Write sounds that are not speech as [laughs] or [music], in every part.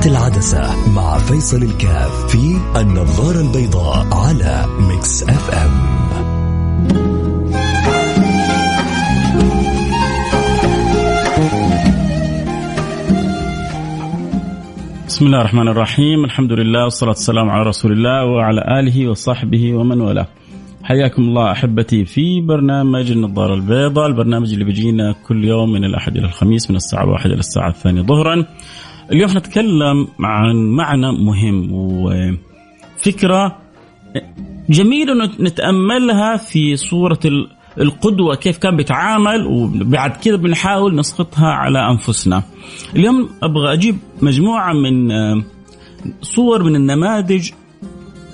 تحت العدسة مع فيصل الكاف في النظارة البيضاء على Mix FM بسم الله الرحمن الرحيم. الحمد لله والصلاة والسلام على رسول الله وعلى آله وصحبه ومن والاه. حياكم الله أحبتي في برنامج النظارة البيضاء البرنامج اللي بيجينا كل يوم من الأحد إلى الخميس من الساعة واحدة إلى الساعة الثانية ظهرا. اليوم نتكلم عن معنى مهم وفكرة جميل نتأملها في صورة القدوة كيف كان بيتعامل وبعد كده بنحاول نسقطها على أنفسنا. اليوم أبغى أجيب مجموعة من صور من النماذج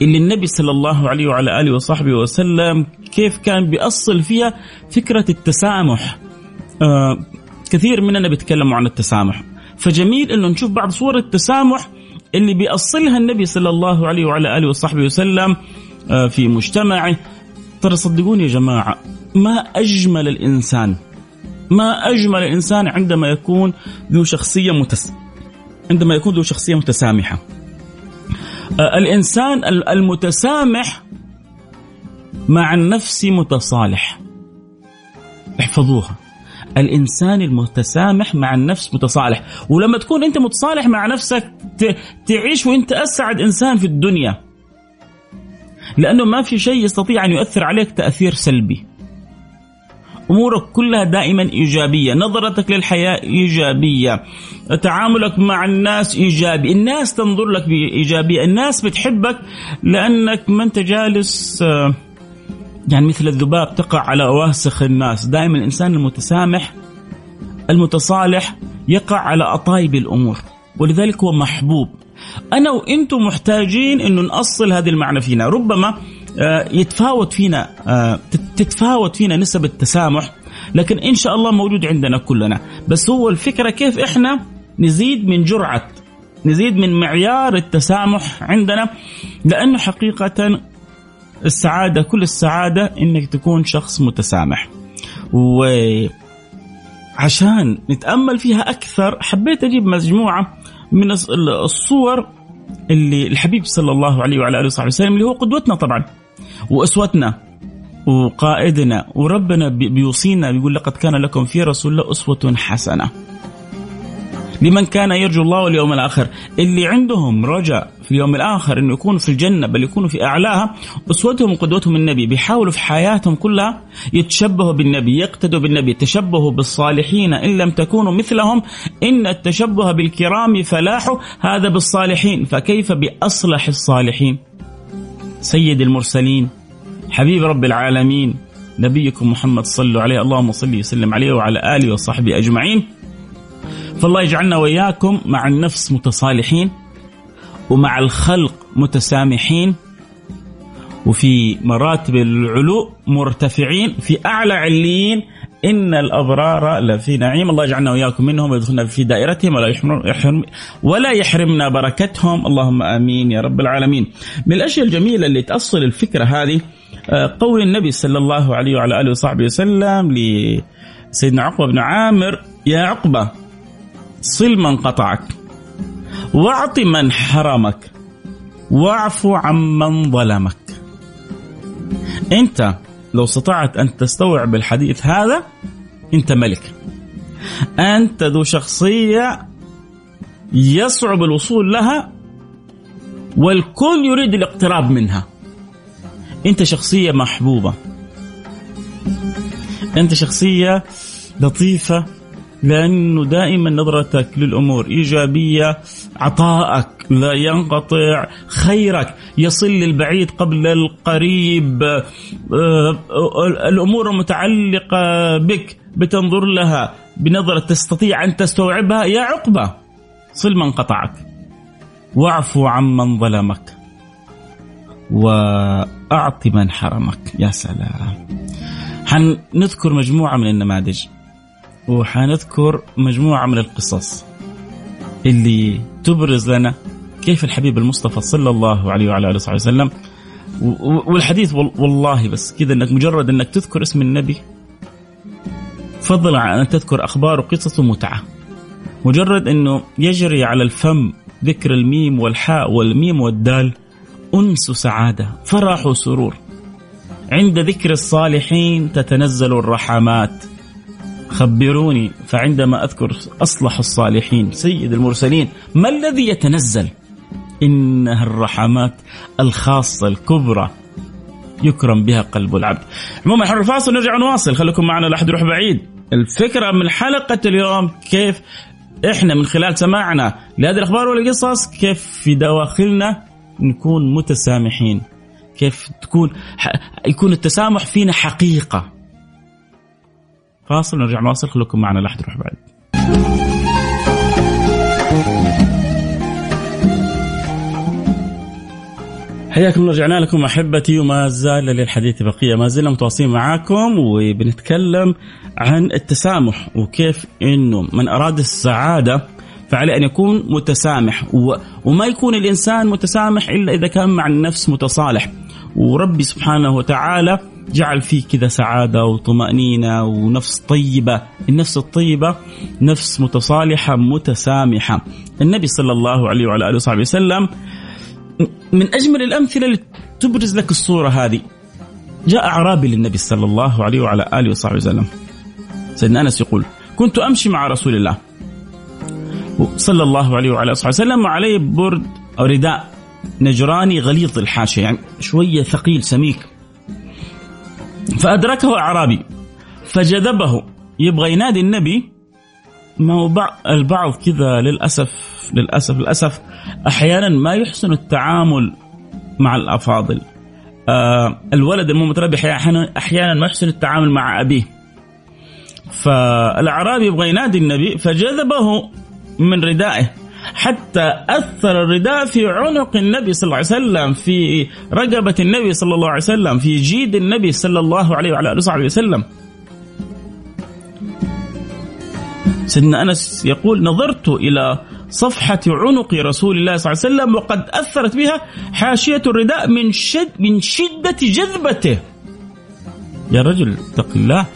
اللي النبي صلى الله عليه وعلى آله وصحبه وسلم كيف كان بيأصل فيها فكرة التسامح. آه كثير مننا بيتكلموا عن التسامح. فجميل إنه نشوف بعض صور التسامح اللي بيأصلها النبي صلى الله عليه وعلى آله وصحبه وسلم آه في مجتمعه. ترى صدقوني يا جماعة ما أجمل الإنسان ما أجمل الإنسان عندما يكون ذو شخصية متس عندما يكون ذو شخصية متسامحة. آه الإنسان المتسامح مع النفس متصالح. احفظوها. الإنسان المتسامح مع النفس متصالح. ولما تكون أنت متصالح مع نفسك تعيش وأنت أسعد إنسان في الدنيا. لأنه ما في شيء يستطيع أن يؤثر عليك تأثير سلبي. أمورك كلها دائما إيجابية، نظرتك للحياة إيجابية، تعاملك مع الناس إيجابي، الناس تنظر لك بإيجابية، الناس بتحبك لأنك ما أنت جالس يعني مثل الذباب تقع على واسخ الناس، دائما الإنسان المتسامح المتصالح يقع على أطايب الأمور، ولذلك هو محبوب. أنا وإنتم محتاجين إنه نأصل هذه المعنى فينا، ربما يتفاوت فينا تتفاوت فينا نسب التسامح لكن إن شاء الله موجود عندنا كلنا. بس هو الفكرة كيف إحنا نزيد من جرعة نزيد من معيار التسامح عندنا؟ لأنه حقيقة السعادة كل السعادة إنك تكون شخص متسامح. وعشان نتأمل فيها أكثر حبيت أجيب مجموعة من الصور اللي الحبيب صلى الله عليه وعلى آله وصحبه وسلم اللي هو قدوتنا طبعا وأسوتنا وقائدنا وربنا بيوصينا بيقول لقد كان لكم في رسول الله أسوة حسنة. لمن كان يرجو الله واليوم الآخر. اللي عندهم رجاء في اليوم الآخر إنه يكونوا في الجنة بل يكونوا في أعلاها أسوتهم وقدوتهم النبي بيحاولوا في حياتهم كلها يتشبهوا بالنبي يقتدوا بالنبي تشبهوا بالصالحين إن لم تكونوا مثلهم إن التشبه بالكرام فلاح هذا بالصالحين. فكيف بأصلح الصالحين؟ سيد المرسلين حبيب رب العالمين نبيكم محمد صلوا عليه اللهم صل وسلم عليه وعلى آله وصحبه أجمعين. فالله يجعلنا وإياكم مع النفس متصالحين ومع الخلق متسامحين وفي مراتب العلو مرتفعين في أعلى عليين. إن الأبرار لفي نعيم. الله يجعلنا وإياكم منهم ويدخلنا في دائرتهم ولا يحرم ولا يحرمنا بركتهم. اللهم آمين يا رب العالمين. من الأشياء الجميلة اللي تأصل الفكرة هذه قول النبي صلى الله عليه وعلى آله وصحبه وسلم لسيدنا عقبة بن عامر يا عقبة صل من قطعك واعط من حرمك واعف عمن ظلمك. انت لو استطعت أن تستوعب الحديث هذا انت ملك. أنت ذو شخصية يصعب الوصول لها والكل يريد الاقتراب منها. انت شخصية محبوبة. انت شخصية لطيفة لأنه دائما نظرتك للأمور إيجابية عطائك لا ينقطع خيرك يصل للبعيد قبل القريب. الأمور المتعلقه بك بتنظر لها بنظرة تستطيع أن تستوعبها. يا عقبة صل من قطعك. واعفو عمن ظلمك. وأعط من حرمك. يا سلام. حنذكر مجموعة من النماذج. وحنذكر مجموعة من القصص اللي تبرز لنا كيف الحبيب المصطفى صلى الله عليه وعلى آله وصحبه وسلم. والحديث والله بس كذا إنك مجرد إنك تذكر اسم النبي فضلا عن أن تذكر أخبار وقصص ومتعه مجرد إنه يجري على الفم ذكر الميم والحاء والميم والدال أنس سعادة فرح وسرور. عند ذكر الصالحين تتنزل الرحمات. خبروني فعندما أذكر أصلح الصالحين سيد المرسلين ما الذي يتنزل؟ إنها الرحمات الخاصة الكبرى. يكرم بها قلب العبد. عموما حر الفاصل نرجع نواصل. خليكم معنا لا أحد يروح بعيد. الفكرة من حلقة اليوم كيف إحنا من خلال سماعنا لهذه الأخبار والقصص كيف في دواخلنا نكون متسامحين؟ كيف تكون يكون التسامح فينا حقيقة؟ فاصل نرجع نواصل خليكم معنا لا احد بعيد حياكم الله رجعنا لكم أحبتي وما زال للحديث بقية. ما زلنا متواصلين معاكم وبنتكلم عن التسامح وكيف إنه من أراد السعادة فعليه أن يكون متسامح. وما يكون الإنسان متسامح إلا إذا كان مع النفس متصالح. وربي سبحانه وتعالى جعل فيه كذا سعادة وطمأنينة ونفس طيبة، النفس الطيبة نفس متصالحة متسامحة. النبي صلى الله عليه وعلى آله وصحبه وسلم من أجمل الأمثلة اللي تبرز لك الصورة هذه. جاء أعرابي للنبي صلى الله عليه وعلى آله وصحبه وسلم. سيدنا أنس يقول: كنت أمشي مع رسول الله صلى الله عليه وعلى آله وسلم وعليه برد أو رداء نجراني غليظ الحاشية يعني شوية ثقيل سميك. فأدركه أعرابي فجذبه يبغى ينادي النبي ما هو البعض كذا للأسف للأسف للأسف أحيانا ما يحسن التعامل مع الأفاضل. آه الولد المو متربي أحيانا أحيانا ما يحسن التعامل مع أبيه. فالأعرابي يبغى ينادي النبي فجذبه من ردائه حتى أثر الرداء في عنق النبي صلى الله عليه وسلم في رقبة النبي صلى الله عليه وسلم في جيد النبي صلى الله عليه وعلى آله وصحبه وسلم سيدنا أنس يقول نظرت إلى صفحة عنق رسول الله صلى الله عليه وسلم وقد أثرت بها حاشية الرداء من شد من شدة جذبته. يا رجل اتق الله.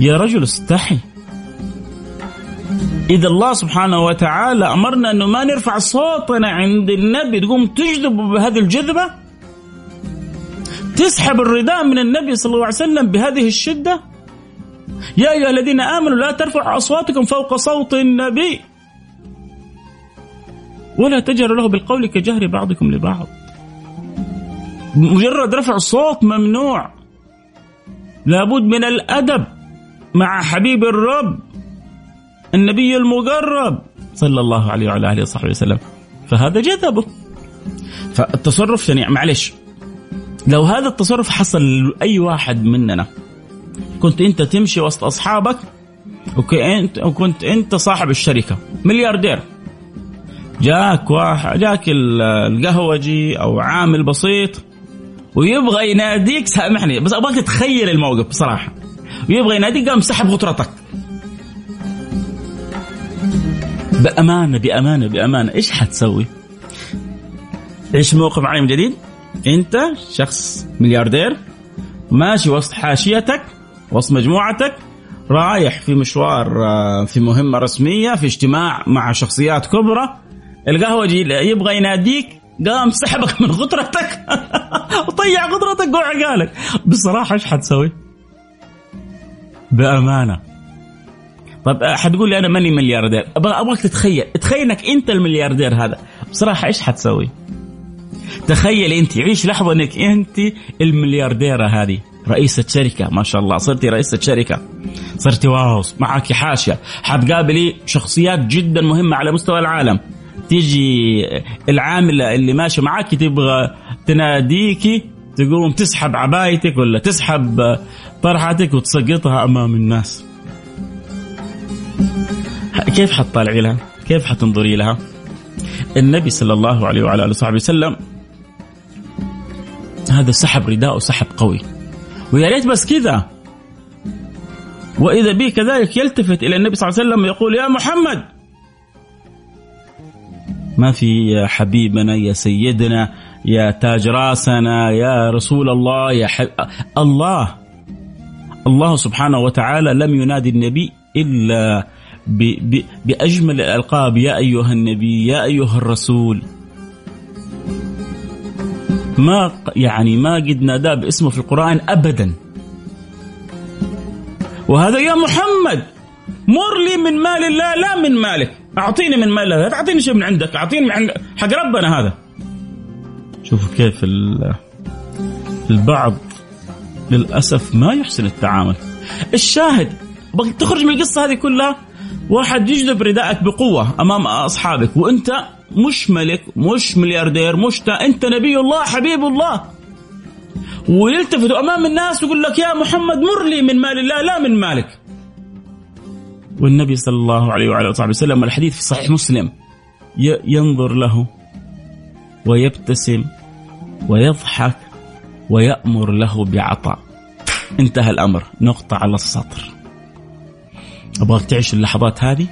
يا رجل استحي. إذا الله سبحانه وتعالى أمرنا أنه ما نرفع صوتنا عند النبي تقوم تجذب بهذه الجذبة؟ تسحب الرداء من النبي صلى الله عليه وسلم بهذه الشدة؟ يا أيها الذين آمنوا لا ترفعوا أصواتكم فوق صوت النبي. ولا تجهروا له بالقول كجهر بعضكم لبعض. مجرد رفع الصوت ممنوع. لابد من الأدب مع حبيب الرب. النبي المقرب صلى الله عليه وعلى آله وصحبه وسلم. فهذا جذبه فالتصرف يعني معلش لو هذا التصرف حصل لأي واحد مننا كنت أنت تمشي وسط أصحابك وكنت وكنت أنت صاحب الشركة ملياردير. جاك واحد جاك القهوجي أو عامل بسيط ويبغى يناديك سامحني بس أبغاك تتخيل الموقف بصراحة. ويبغى يناديك قام سحب غطرتك بأمانة بأمانة بأمانة إيش حتسوي؟ إيش موقف من جديد؟ أنت شخص ملياردير ماشي وسط حاشيتك وسط مجموعتك رايح في مشوار آه، في مهمة رسمية في اجتماع مع شخصيات كبرى القهوجي يبغى يناديك قام سحبك من غطرتك [laughs] وطيع غطرتك جوع عقالك بصراحة إيش حتسوي؟ بأمانة طب حتقول لي أنا ماني ملياردير. أبغاك تتخيل. تخيل إنك أنت الملياردير هذا. بصراحه إيش حتسوي؟ تخيل أنت عيش لحظة إنك أنت المليارديرة هذه. رئيسة شركة ما شاء الله صرتي رئيسة شركة صرتي واو معك حاشية. حتقابلي شخصيات جدا مهمة على مستوى العالم. تيجي العاملة اللي ماشية معك تبغى تناديكي تقوم تسحب عبايتك ولا تسحب طرحتك وتسقطها أمام الناس. كيف حتطالعي لها؟ كيف حتنظري لها؟ النبي صلى الله عليه وعلى آله وصحبه وسلم هذا سحب رداءه سحب قوي. ويا ريت بس كذا. وإذا به كذلك يلتفت إلى النبي صلى الله عليه وسلم ويقول يا محمد. ما في يا حبيبنا يا سيدنا يا تاج رأسنا يا رسول الله يا حب... الله. الله سبحانه وتعالى لم ينادي النبي إلا بأجمل الألقاب يا أيها النبي يا أيها الرسول. ما يعني ما قد ناداه باسمه في القرآن ابدا. وهذا يا محمد مر لي من مال الله لا من مالك. أعطيني من مال الله لا تعطيني شيء من عندك أعطيني من عند حق ربنا هذا. شوفوا كيف البعض للأسف ما يحسن التعامل. الشاهد تخرج من القصة هذه كلها؟ واحد يجذب رداءك بقوة أمام أصحابك وأنت مش ملك مش ملياردير مش تا أنت نبي الله حبيب الله. ويلتفتوا أمام الناس ويقول لك يا محمد مر لي من مال الله لا من مالك. والنبي صلى الله عليه وعلى آله وسلم الحديث في صحيح مسلم ينظر له ويبتسم ويضحك ويأمر له بعطاء. انتهى الأمر. نقطة على السطر. أبغاك تعيش اللحظات هذه؟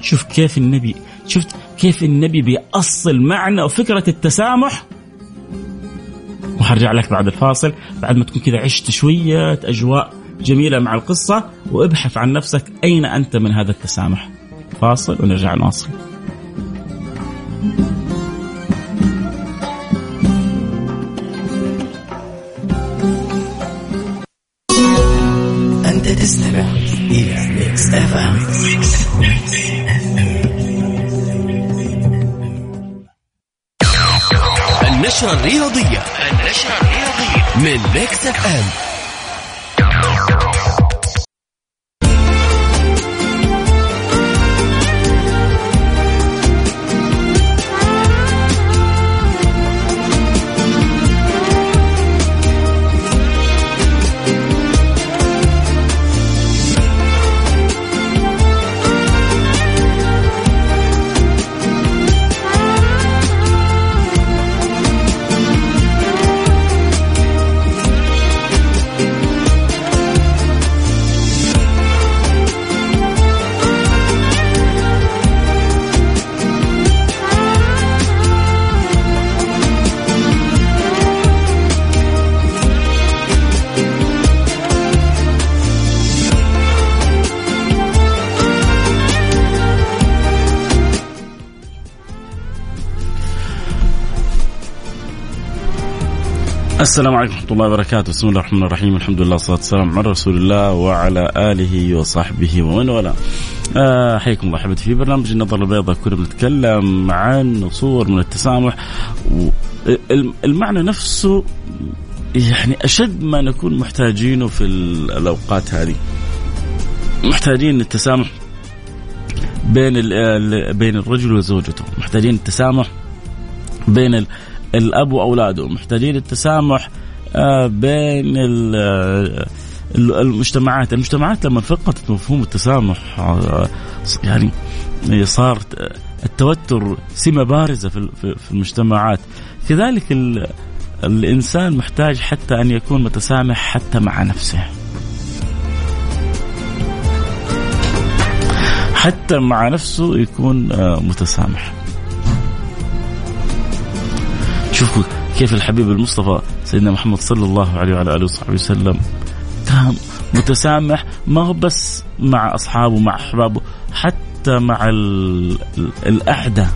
شوف كيف النبي شفت كيف النبي بيأصل معنى وفكرة التسامح؟ وحرجع لك بعد الفاصل بعد ما تكون كذا عشت شوية أجواء جميلة مع القصة وابحث عن نفسك أين أنت من هذا التسامح. فاصل ونرجع نواصل. السلام عليكم ورحمة الله وبركاته، بسم الله الرحمن الرحيم، الحمد لله والصلاة والسلام على رسول الله وعلى آله وصحبه ومن والاه. آه حياكم الله أحبتي في برنامج النظر البيضاء. كنا بنتكلم عن صور من التسامح. المعنى نفسه يعني أشد ما نكون محتاجينه في الأوقات هذه. محتاجين التسامح بين بين الرجل وزوجته، محتاجين التسامح بين الأب وأولاده محتاجين التسامح آه، بين آه، المجتمعات. المجتمعات لما فقدت مفهوم التسامح آه، يعني صار التوتر سمة بارزة في المجتمعات. كذلك الإنسان محتاج حتى أن يكون متسامح حتى مع نفسه. حتى مع نفسه يكون متسامح. شوفوا كيف الحبيب المصطفى سيدنا محمد صلى الله عليه وعلى آله وصحبه وسلم. كان متسامح ما هو بس مع أصحابه مع أحبابه حتى مع الاعداء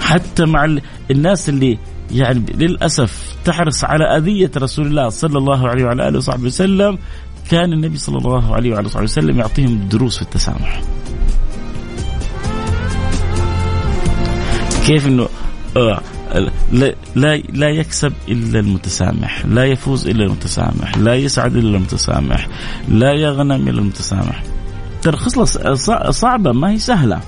حتى مع الناس اللي يعني للأسف تحرص على أذية رسول الله صلى الله عليه وعلى آله وصحبه وسلم. كان النبي صلى الله عليه وعلى اله وسلم يعطيهم دروس في التسامح. كيف إنه آه لا لا يكسب إلا المتسامح، لا يفوز إلا المتسامح، لا يسعد إلا المتسامح، لا يغنم إلا المتسامح. ترى صعبة ما هي سهلة.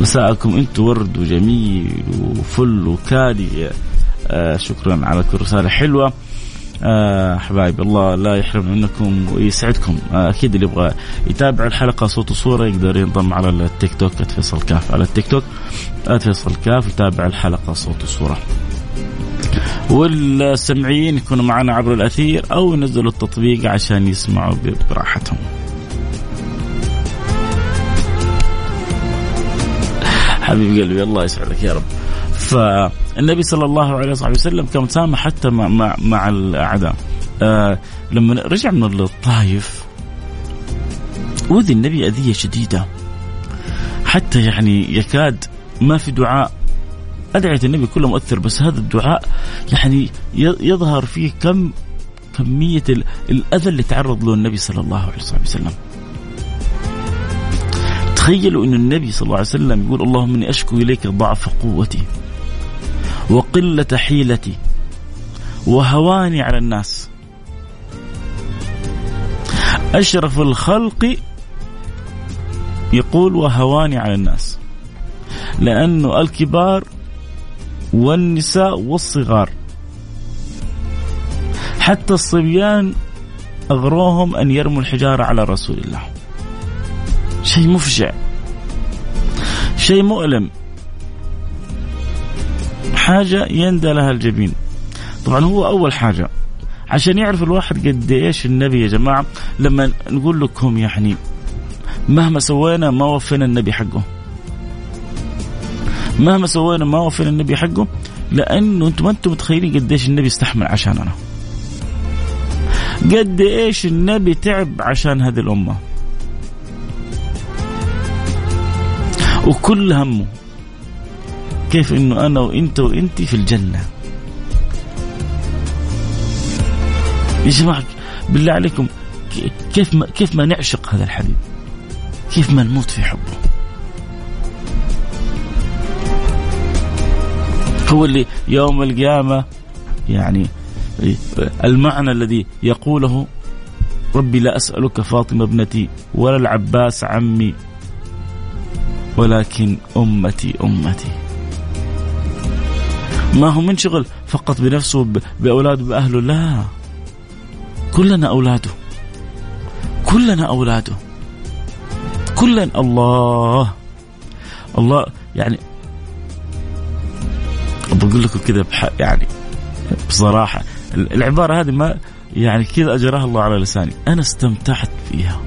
مساءكم أنتم ورد وجميل وفل وكادي آه شكرا على كل رسالة حلوة. آه الله لا يحرم منكم ويسعدكم. آه أكيد اللي يبغى يتابع الحلقة صوت وصورة يقدر ينضم على التيك توك @فيصل كاف على التيك توك @فيصل كاف يتابع الحلقة صوت وصورة. والسمعيين يكونوا معنا عبر الأثير أو ينزلوا التطبيق عشان يسمعوا براحتهم. حبيب قلبي الله يسعدك يا رب. فالنبي صلى الله عليه وسلم كان متسامح حتى مع مع, مع الأعداء. آه لما رجع من الطائف أوذي النبي أذية شديدة. حتى يعني يكاد ما في دعاء. أدعية النبي كله مؤثر بس هذا الدعاء يعني يظهر فيه كم كمية الأذى اللي تعرض له النبي صلى الله عليه وسلم. تخيلوا أن النبي صلى الله عليه وسلم يقول اللهم إني أشكو إليك ضعف قوتي. وقلة حيلتي وهواني على الناس. أشرف الخلق يقول وهواني على الناس. لأنه الكبار والنساء والصغار. حتى الصبيان أغروهم أن يرموا الحجارة على رسول الله. شيء مفجع. شيء مؤلم. حاجة يندى لها الجبين. طبعا هو أول حاجة. عشان يعرف الواحد قد إيش النبي يا جماعة لما نقول لكم يعني مهما سوينا ما وفينا النبي حقه. مهما سوينا ما وفينا النبي حقه لأنه أنتم ما أنتم متخيلين قديش النبي استحمل عشاننا. قد إيش النبي تعب عشان هذه الأمة. وكل همه كيف إنه أنا وإنت وانت في الجنة؟ يا جماعة بالله عليكم كيف ما كيف ما نعشق هذا الحبيب؟ كيف ما نموت في حبه؟ هو اللي يوم القيامة يعني المعنى الذي يقوله ربي لا أسألك فاطمة ابنتي ولا العباس عمي ولكن أمتي أمتي. ما هو منشغل فقط بنفسه بأولاده بأهله لا. كلنا أولاده. كلنا أولاده. كلنا. الله. الله يعني بقول لكم كذا يعني بصراحة. العبارة هذه ما يعني كذا اجراها الله على لساني. أنا استمتعت فيها.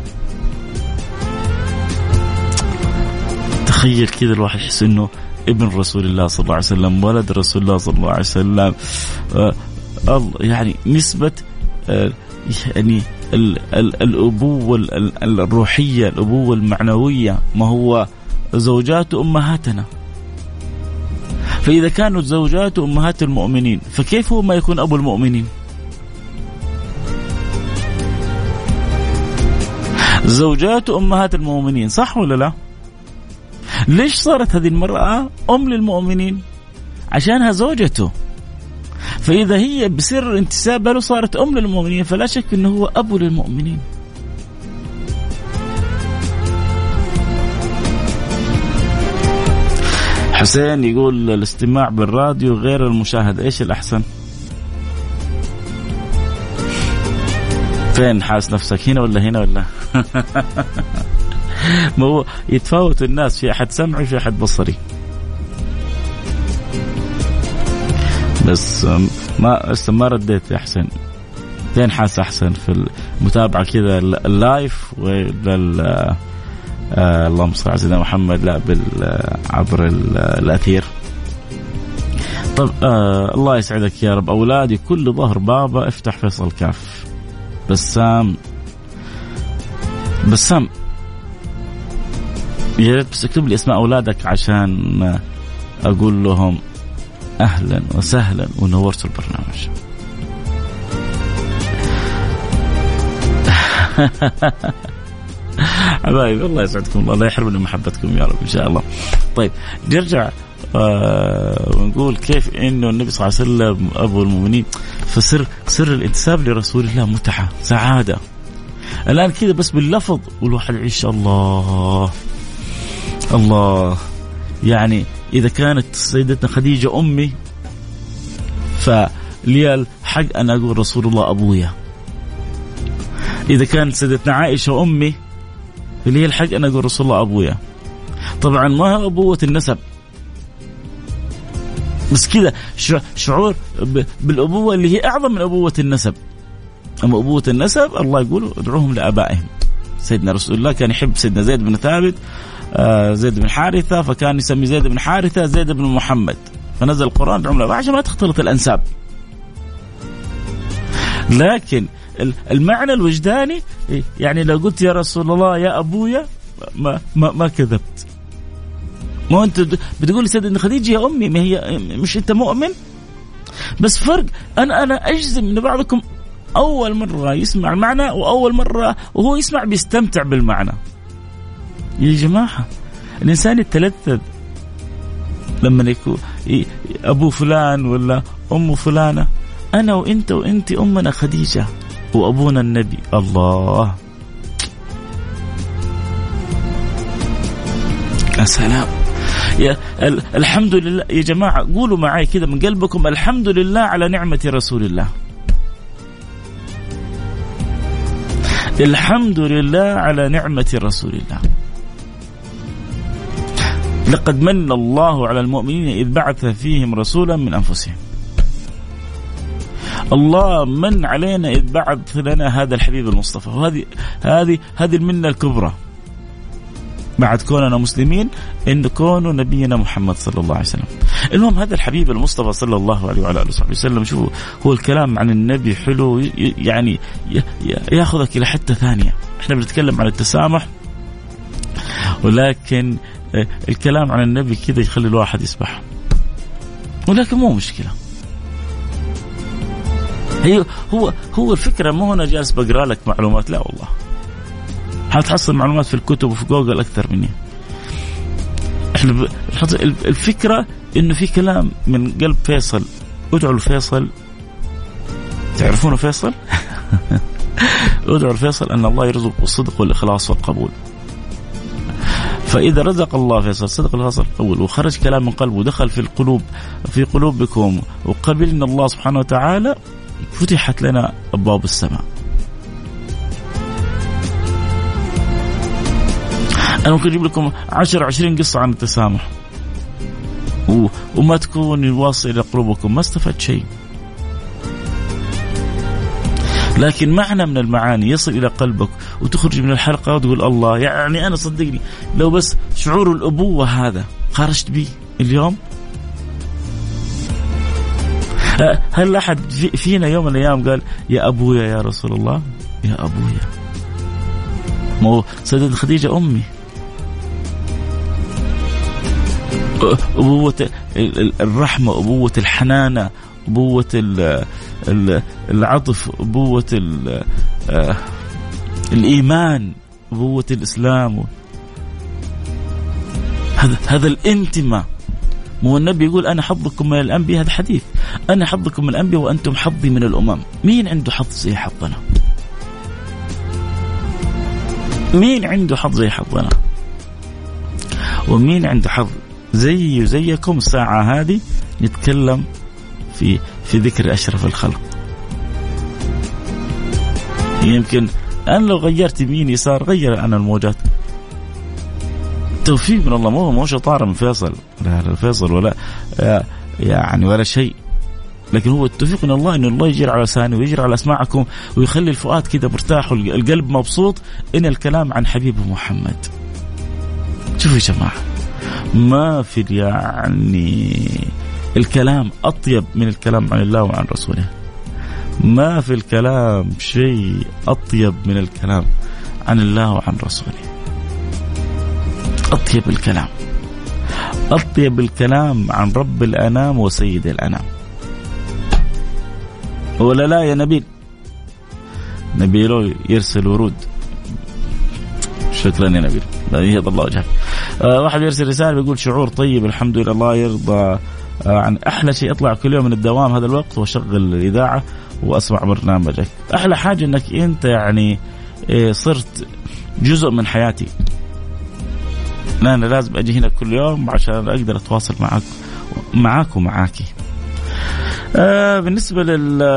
تخيل كذا الواحد يحس إنه ابن رسول الله صلى الله عليه وسلم ولد رسول الله صلى الله عليه وسلم. آه يعني نسبة آه يعني ال ال الأبوة الروحية الأبوة المعنوية ما هو زوجات أمهاتنا. فإذا كانوا زوجات أمهات المؤمنين فكيف هو ما يكون أبو المؤمنين؟ زوجات أمهات المؤمنين صح ولا لا؟ ليش صارت هذه المرأة أم للمؤمنين؟ عشانها زوجته. فإذا هي بسر انتسابها له صارت أم للمؤمنين فلا شك أنه هو أبو للمؤمنين. حسين يقول الاستماع بالراديو غير المشاهدة إيش الأحسن؟ فين حاس نفسك هنا ولا هنا ولا؟ [laughs] [laughs] ما هو يتفاوت الناس في أحد سمعي في أحد بصري. بس ما لسه ما رديت يا حسين. فين حاس أحسن في المتابعة كذا اللايف ولا آه اللهم صل على سيدنا محمد لا بال آه، عبر الأثير. طب آه الله يسعدك يا رب. أولادي كل ظهر بابا افتح فيصل كاف. بسام بسام يا ريت بس اكتب لي اسماء أولادك عشان أقول لهم أهلا وسهلا ونورتوا البرنامج [laughs] حبايبي الله يسعدكم الله يحرمنا محبتكم يا رب إن شاء الله. طيب نرجع آه ونقول كيف إنه النبي صلى الله عليه وسلم أبو المؤمنين فسر سر الانتساب لرسول الله متعة سعادة. الآن كذا بس باللفظ والواحد يعيش الله الله. يعني إذا كانت سيدتنا خديجة أمي فلي الحق أن أقول رسول الله أبويا. إذا كانت سيدتنا عائشة أمي اللي هي الحق أنا أقول رسول الله أبويا. طبعا ما ابوه النسب. بس كذا شعور بالأبوة اللي هي أعظم من أبوة النسب. أما أبوة النسب الله يقول ادعوهم لآبائهم. سيدنا رسول الله كان يحب سيدنا زيد بن ثابت زيد بن حارثة فكان يسمي زيد بن حارثة زيد بن محمد. فنزل القرآن لابائهم عشان ما تختلط الأنساب. لكن المعنى الوجداني يعني لو قلت يا رسول الله يا أبويا ما ما, ما كذبت. ما أنت بتقول سيدنا خديجة يا أمي ما هي مش أنت مؤمن؟ بس فرق أنا أنا أجزم إن بعضكم أول مرة يسمع المعنى وأول مرة وهو يسمع بيستمتع بالمعنى. يا جماعة الإنسان يتلذذ لما يكون أبو فلان ولا أم فلانة أنا وإنت وانت أمنا خديجة وأبونا النبي. الله. يا سلام. يا الحمد لله يا جماعة قولوا معي كذا من قلبكم الحمد لله على نعمة رسول الله. الحمد لله على نعمة رسول الله. لقد من الله على المؤمنين إذ بعث فيهم رسولا من أنفسهم. الله من علينا إذ بعث لنا هذا الحبيب المصطفى. وهذه هذه هذه المنة الكبرى. بعد كوننا مسلمين إن كونوا نبينا محمد صلى الله عليه وسلم. المهم هذا الحبيب المصطفى صلى الله عليه وعلى آله وصحبه وسلم شوفوا هو الكلام عن النبي حلو يعني ياخذك إلى حتة ثانية، إحنا بنتكلم عن التسامح ولكن الكلام عن النبي كذا يخلي الواحد يسبح. ولكن مو مشكلة. هي هو هو الفكرة مو أنا جالس بقرأ لك معلومات لا والله. حتحصل معلومات في الكتب وفي جوجل أكثر مني. إحنا الفكرة إنه في كلام من قلب فيصل. ادعوا لفيصل. تعرفونه فيصل؟ [laughs] ادعوا لفيصل أن الله يرزق بالصدق والإخلاص والقبول. فإذا رزق الله فيصل صدق الفصل. الأول وخرج كلام من قلبه ودخل في القلوب في قلوبكم وقبلنا الله سبحانه وتعالى فتحت لنا أبواب السماء. أنا ممكن أجيب لكم 10 20 قصة عن التسامح. وما تكون واصل إلى قلوبكم ما استفدت شيء. لكن معنى من المعاني يصل إلى قلبك وتخرج من الحلقة وتقول الله يعني أنا صدقني لو بس شعور الأبوة هذا خرجت به اليوم. هل أحد فينا يوم من الأيام قال يا أبويا يا رسول الله؟ يا أبويا. مو سيدة خديجة أمي. أبوة الرحمة أبوة الحنانة أبوة العطف أبوة آه، الإيمان أبوة الإسلام. هذا هذا الانتماء. مو النبي يقول أنا حظكم من الأنبياء هذا حديث. أنا حظكم من الأنبياء وأنتم حظي من الأمم. مين عنده حظ زي حظنا؟ مين عنده حظ زي حظنا؟ ومين عنده حظ زي وزيكم الساعة هذه؟ نتكلم في في ذكر أشرف الخلق. يمكن أنا لو غيرت يمين يسار غير أنا الموجات. توفيق من الله مو مو شطارة من فيصل. لا فيصل ولا يعني ولا شيء. لكن هو التوفيق من الله إنه الله يجري على لساني ويجري على أسماعكم ويخلي الفؤاد كذا مرتاح والقلب مبسوط إن الكلام عن حبيبه محمد. شوفوا يا جماعة ما في يعني الكلام أطيب من الكلام عن الله وعن رسوله. ما في الكلام شيء أطيب من الكلام عن الله وعن رسوله. أطيب الكلام. أطيب الكلام عن رب الأنام وسيد الأنام. ولا لا يا نبيل؟ نبيل يرسل ورود. شكرا يا نبيل. يهض الله وجهك. آه واحد يرسل رسالة بيقول شعور طيب الحمد لله الله يرضى عن أحلى شيء اطلع كل يوم من الدوام هذا الوقت واشغل الإذاعة وأسمع برنامجك. أحلى حاجة إنك أنت يعني إيه صرت جزء من حياتي. أنا لازم أجي هنا كل يوم عشان أقدر أتواصل معك معاك ومعاكي. آه بالنسبة للتسامح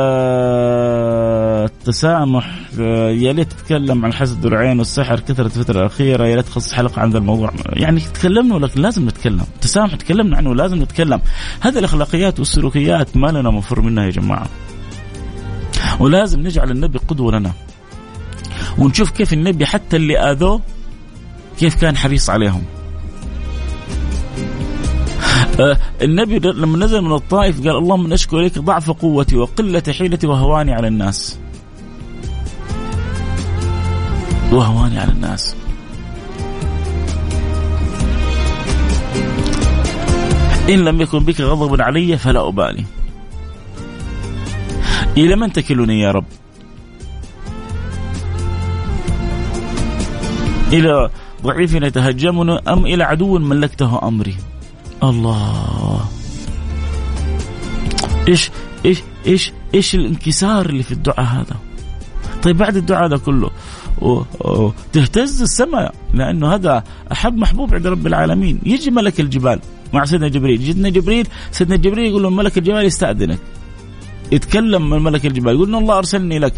آه يا ليت تتكلم عن حسد العين والسحر كثرت الفترة الأخيرة يا ليت تخصص حلقة عن ذا الموضوع. يعني تكلمنا ولكن لازم نتكلم. التسامح تكلمنا عنه لازم نتكلم. هذه الأخلاقيات والسلوكيات ما لنا مفر منها يا جماعة. ولازم نجعل النبي قدوة لنا. ونشوف كيف النبي حتى اللي آذوه كيف كان حريص عليهم. آه النبي لما نزل من الطائف قال اللهم اشكو اليك ضعف قوتي وقلة حيلتي وهواني على الناس. وهواني على الناس. إن لم يكن بك غضب علي فلا أبالي. إلى من تكلني يا رب؟ إلى ضعيف يتهجمني أم إلى عدو ملكته أمري؟ الله. إيش إيش إيش إيش الانكسار اللي في الدعاء هذا؟ طيب بعد الدعاء هذا كله تهتز السماء لأنه هذا أحب محبوب عند رب العالمين. يجي ملك الجبال مع سيدنا جبريل. سيدنا جبريل سيدنا جبريل يقول له ملك الجبال يستأذنك. يتكلم من ملك الجبال يقول الله أرسلني لك.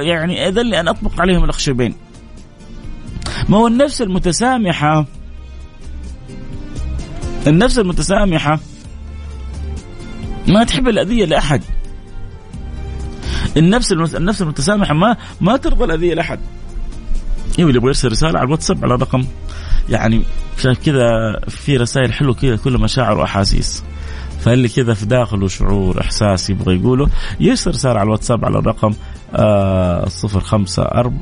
يعني اذن لي أن أطبق عليهم الأخشبين. ما هو النفس المتسامحة؟ النفس المتسامحة ما تحب الأذية لأحد. النفس النفس المتسامحة ما ما ترضى الأذية لأحد. اللي يبغى يرسل رسالة على الواتساب على رقم يعني عشان كذا في رسائل حلوة كذا كل مشاعر وأحاسيس. فاللي كذا في داخله شعور إحساس يبغى يقوله يرسل رسالة على الواتساب على الرقم آه صفر خمسة أرب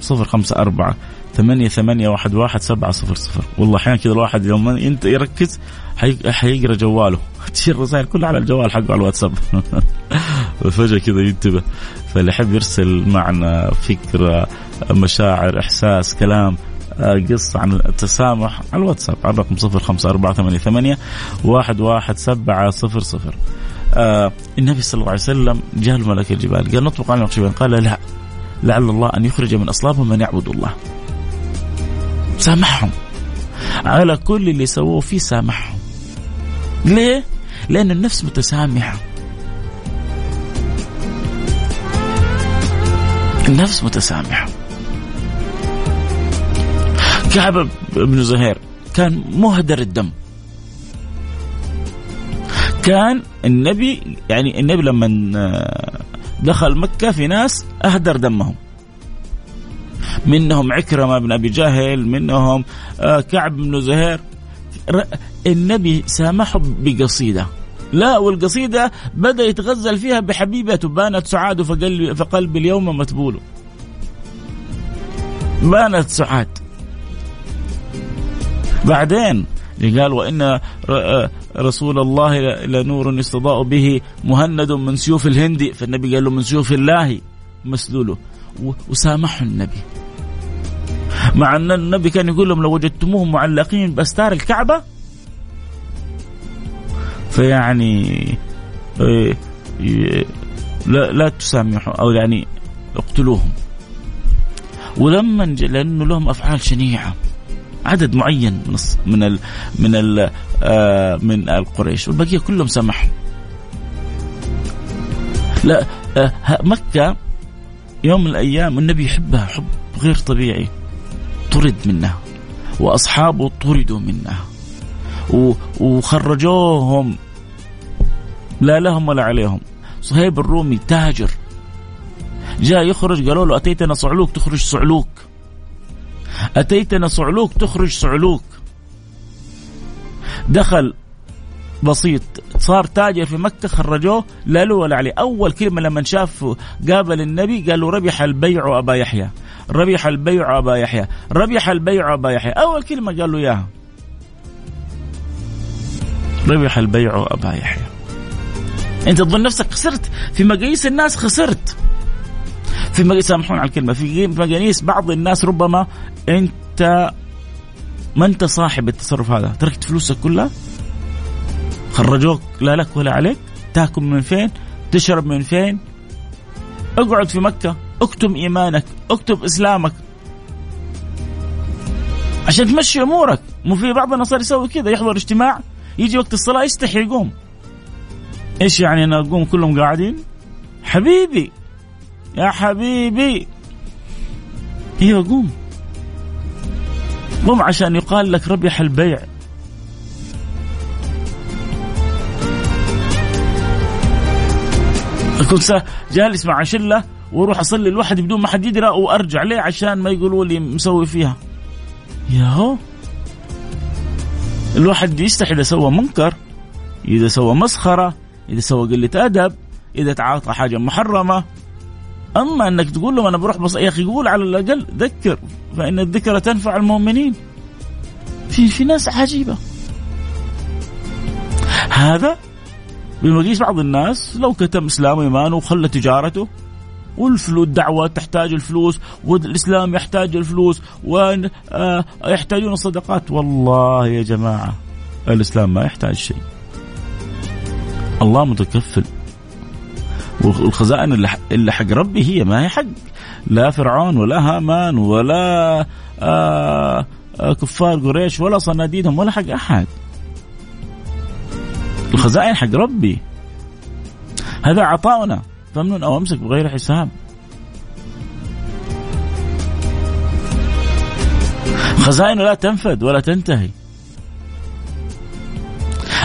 صفر خمسة أربعة ثمانية ثمانية واحد واحد سبعة صفر صفر. والله أحيانا كذا الواحد يوم انت يركز حيقرأ جواله. [laughs] تشير الرسائل كلها على الجوال حقه على الواتساب. [laughs] فجأة كذا ينتبه. فاللي يحب يرسل معنا فكرة مشاعر إحساس كلام آه، قصة عن التسامح على الواتساب على الرقم صفر خمسة أربعة ثمانية ثمانية واحد واحد سبعة صفر صفر. آه النبي صلى الله عليه وسلم جاء ملك الجبال قال نطبق على الجبال قال لا لعل الله أن يخرج من أصلابهم من يعبد الله. سامحهم. على كل اللي سووه فيه سامحهم. ليه؟ لأن النفس متسامحة. النفس متسامحة. كعب بن زهير كان مهدر الدم. كان النبي يعني النبي لما آه، دخل مكة في ناس أهدر دمهم. منهم عكرمة بن أبي جهل منهم آه، كعب بن زهير. النبي سامحه بقصيدة. لا والقصيدة بدأ يتغزل فيها بحبيبته بانت سعاد فقلبي اليوم متبول. بانت سعاد. بعدين قال وإن رسول الله لنور يستضاء به مهند من سيوف الهند فالنبي قال له من سيوف الله مسلوله وسامحه النبي. مع أن النبي كان يقول لهم لو وجدتموهم معلقين بأستار الكعبة فيعني إيه، لا لا تسامحوا أو يعني اقتلوهم. ولما لأنه لهم أفعال شنيعة. عدد معين من من ال من ال آه من القريش والبقية كلهم سمحوا. لا آه مكة يوم من الأيام النبي يحبها حب غير طبيعي طرد منها وأصحابه طردوا منها وخرجوهم. لا لهم ولا عليهم. صهيب الرومي تاجر. جاء يخرج قالوا له أتيتنا صعلوك؟ تخرج صعلوك. أتيتنا صعلوك تخرج صعلوك. دخل بسيط صار تاجر في مكة خرجوه لا له ولا عليه. أول كلمة لما شاف قابل النبي قال له ربح البيع أبا يحيى. ربح البيع أبا يحيى. ربح البيع أبا يحيى. أول كلمة قال له إياها. ربح البيع أبا يحيى. أنت تظن نفسك خسرت؟ في مقاييس الناس خسرت. في مقاييس سامحون على الكلمة. في مقاييس بعض الناس ربما انت ما انت صاحب التصرف هذا؟ تركت فلوسك كلها؟ خرجوك لا لك ولا عليك؟ تاكل من فين؟ تشرب من فين؟ اقعد في مكة اكتم إيمانك اكتب إسلامك. عشان تمشي أمورك. مو في بعض النصارى يسوي كذا يحضر اجتماع يجي وقت الصلاة يستحي يقوم. إيش يعني أنا أقوم كلهم قاعدين؟ حبيبي يا حبيبي. أيوه قوم قوم عشان يقال لك ربح البيع. كنت جالس مع شلة وأروح اصلي لوحدي بدون ما حد يدرى وأرجع ليه عشان ما يقولوا لي مسوي فيها. يا هو الواحد يستحي إذا سوى منكر إذا سوى مسخرة إذا سوى قلة أدب إذا تعاطى حاجة محرمة. أما إنك تقول له أنا بروح بص يا أخي قول على الأقل ذكر. فإن الذكر تنفع المؤمنين. في في ناس عجيبة. هذا بمقيس بعض الناس لو كتم اسلامه إيمانه وخلى تجارته والفلوس الدعوة تحتاج الفلوس والإسلام يحتاج الفلوس ويحتاجون الصدقات. والله يا جماعة الإسلام ما يحتاج شيء. الله متكفل. والخزائن اللي حق ربي هي ما هي حق. لا فرعون ولا هامان ولا آه آه كفار قريش ولا صناديدهم ولا حق أحد. الخزائن حق ربي. هذا عطاؤنا. فمن أو أمسك بغير حساب. خزائنه لا تنفد ولا تنتهي.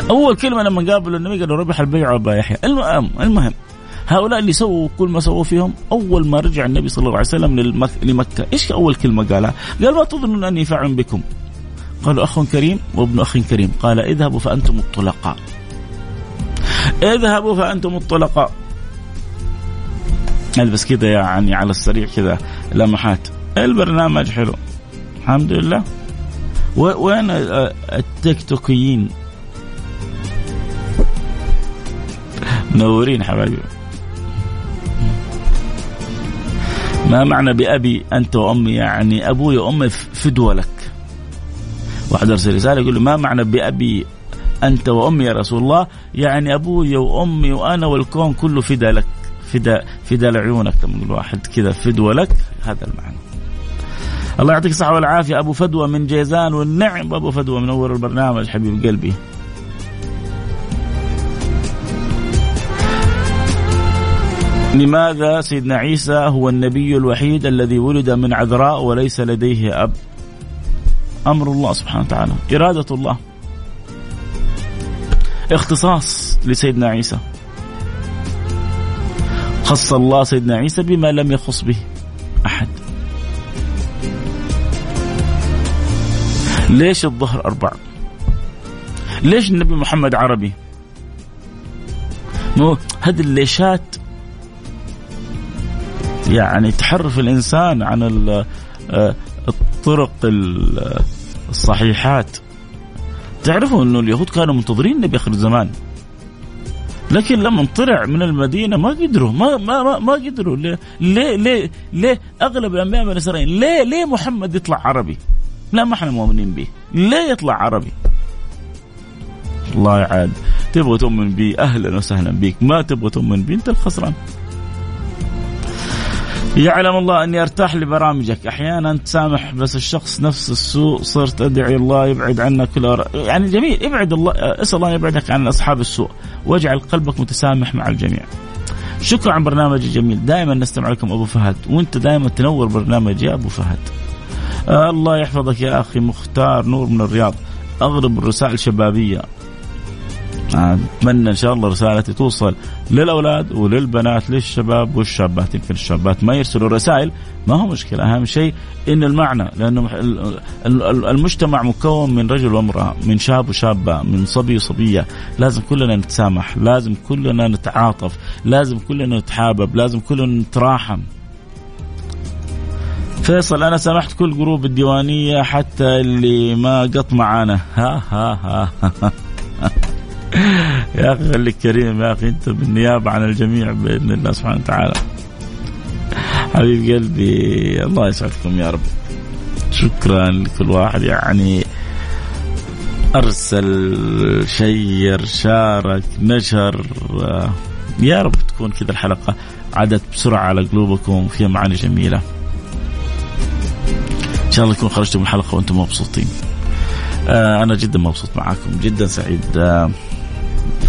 أول كلمة لما قابلوا النبي قالوا ربح البيع وابا يحيى المهم المهم هؤلاء اللي سووا كل ما سووا فيهم أول ما رجع النبي صلى الله عليه وسلم لمكة إيش أول كلمة قالها؟ قال ما تظنون أني فاعل بكم. قالوا أخ كريم وابن أخ كريم. قال اذهبوا فأنتم الطلقاء. اذهبوا فأنتم الطلقاء. البس كذا يعني على السريع كذا لمحات. البرنامج حلو. الحمد لله. وين التيك توكيين؟ منورين حبايبي. ما معنى بأبي أنت وأمي؟ يعني أبوي وأمي فدوة لك. واحد أرسل رسالة يقول له ما معنى بأبي أنت وأمي يا رسول الله؟ يعني أبوي وأمي وأنا والكون كله فدا لك فدا فدا لعيونك. لما يقول واحد كذا فدوة لك هذا المعنى. الله يعطيك الصحة والعافية. أبو فدوة من جيزان والنعم. أبو فدوة منور البرنامج حبيب قلبي. لماذا سيدنا عيسى هو النبي الوحيد الذي ولد من عذراء وليس لديه أب؟ أمر الله سبحانه وتعالى إرادة الله. اختصاص لسيدنا عيسى. خص الله سيدنا عيسى بما لم يخص به أحد. ليش الظهر أربع ليش النبي محمد عربي؟ هذه الليشات يعني تحرف الإنسان عن آه، الطرق الصحيحات. تعرفوا إنه اليهود كانوا منتظرين النبي آخر الزمان. لكن لما طلع من المدينة ما قدروا ما ما ما, ما قدروا. ليه ليه ليه, ليه أغلب الأنبياء من اسرائيل ليه ليه محمد يطلع عربي؟ لا ما إحنا مؤمنين به، ليه يطلع عربي؟ الله عاد تبغى تؤمن بي؟ أهلا وسهلا بك، ما تبغى تؤمن بي؟ أنت الخسران. يعلم الله أني أرتاح لبرامجك. أحيانا تسامح بس الشخص نفس السوء صرت أدعي الله يبعد عنا كل. يعني جميل ابعد الله أسأل الله يبعدك عن أصحاب السوء. واجعل قلبك متسامح مع الجميع. شكرا على برنامج الجميل دائما نستمع لكم أبو فهد. وأنت دائما تنور برنامج يا أبو فهد. آه الله يحفظك يا أخي مختار نور من الرياض. اغلب الرسائل شبابية. أتمنى إن شاء الله رسالتي توصل للأولاد وللبنات للشباب والشابات. يمكن الشابات ما يرسلوا رسائل ما هو مشكلة. أهم شيء إن المعنى لأنه المجتمع مكون من رجل وامرأة من شاب وشابة من صبي وصبية. لازم كلنا نتسامح لازم كلنا نتعاطف لازم كلنا نتحابب لازم كلنا نتراحم. فيصل أنا سامحت كل جروب الديوانية حتى اللي ما قط معانا. ها ها ها, ها. يا أخي خليك كريم يا أخي أنت بالنيابة عن الجميع بإذن الله سبحانه وتعالى. حبيب قلبي الله يسعدكم يا رب. شكرا لكل واحد. يعني أرسل شير شارك نشر يا رب تكون كذا الحلقة عدت بسرعة على قلوبكم فيها معاني جميلة. إن شاء الله يكون خرجتم من الحلقة وأنتم مبسوطين. آه، أنا جدا مبسوط معاكم جدا سعيد. آه،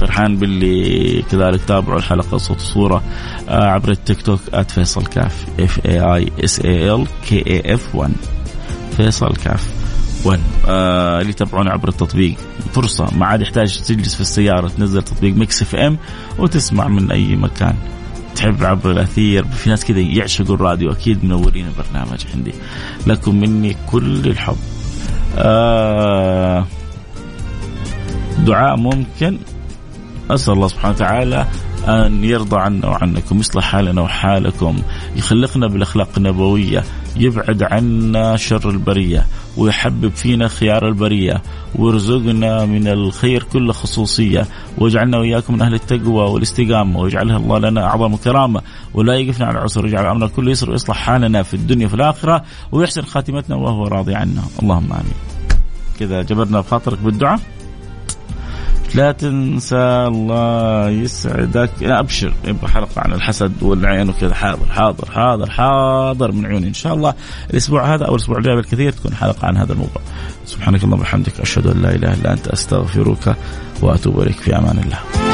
فرحان باللي كذلك تابعوا الحلقة صوت وصورة آه، عبر التيك توك @فيصل كاف F A I S A L K A F 1 فيصل كاف 1 آه اللي يتابعونا عبر التطبيق. فرصة ما عاد يحتاج تجلس في السيارة تنزل تطبيق Mix FM وتسمع من أي مكان. تحب عبر الأثير في ناس كذا يعشقوا الراديو أكيد منورين البرنامج عندي. لكم مني كل الحب. آه دعاء ممكن. أسأل الله سبحانه وتعالى أن يرضى عنا وعنكم يصلح حالنا وحالكم يخلقنا بالأخلاق النبوية يبعد عنا شر البرية ويحبب فينا خيار البرية ويرزقنا من الخير كل خصوصية واجعلنا وإياكم من أهل التقوى والاستقامة واجعلها الله لنا أعظم كرامة ولا يقفنا على العسر ويجعل أمرنا كله يسر ويصلح حالنا في الدنيا وفي الآخرة ويحسن خاتمتنا وهو راضي عنا اللهم آمين. كذا جبرنا بخاطرك بالدعاء لا تنسى الله يسعدك. أبشر. يبقى حلقة عن الحسد والعين وكذا. حاضر حاضر حاضر حاضر من عيوني. إن شاء الله الأسبوع هذا أو الأسبوع الجاي بالكثير تكون حلقة عن هذا الموضوع. سبحانك اللهم وبحمدك أشهد أن لا إله إلا أنت أستغفرك وأتوب إليك. في أمان الله.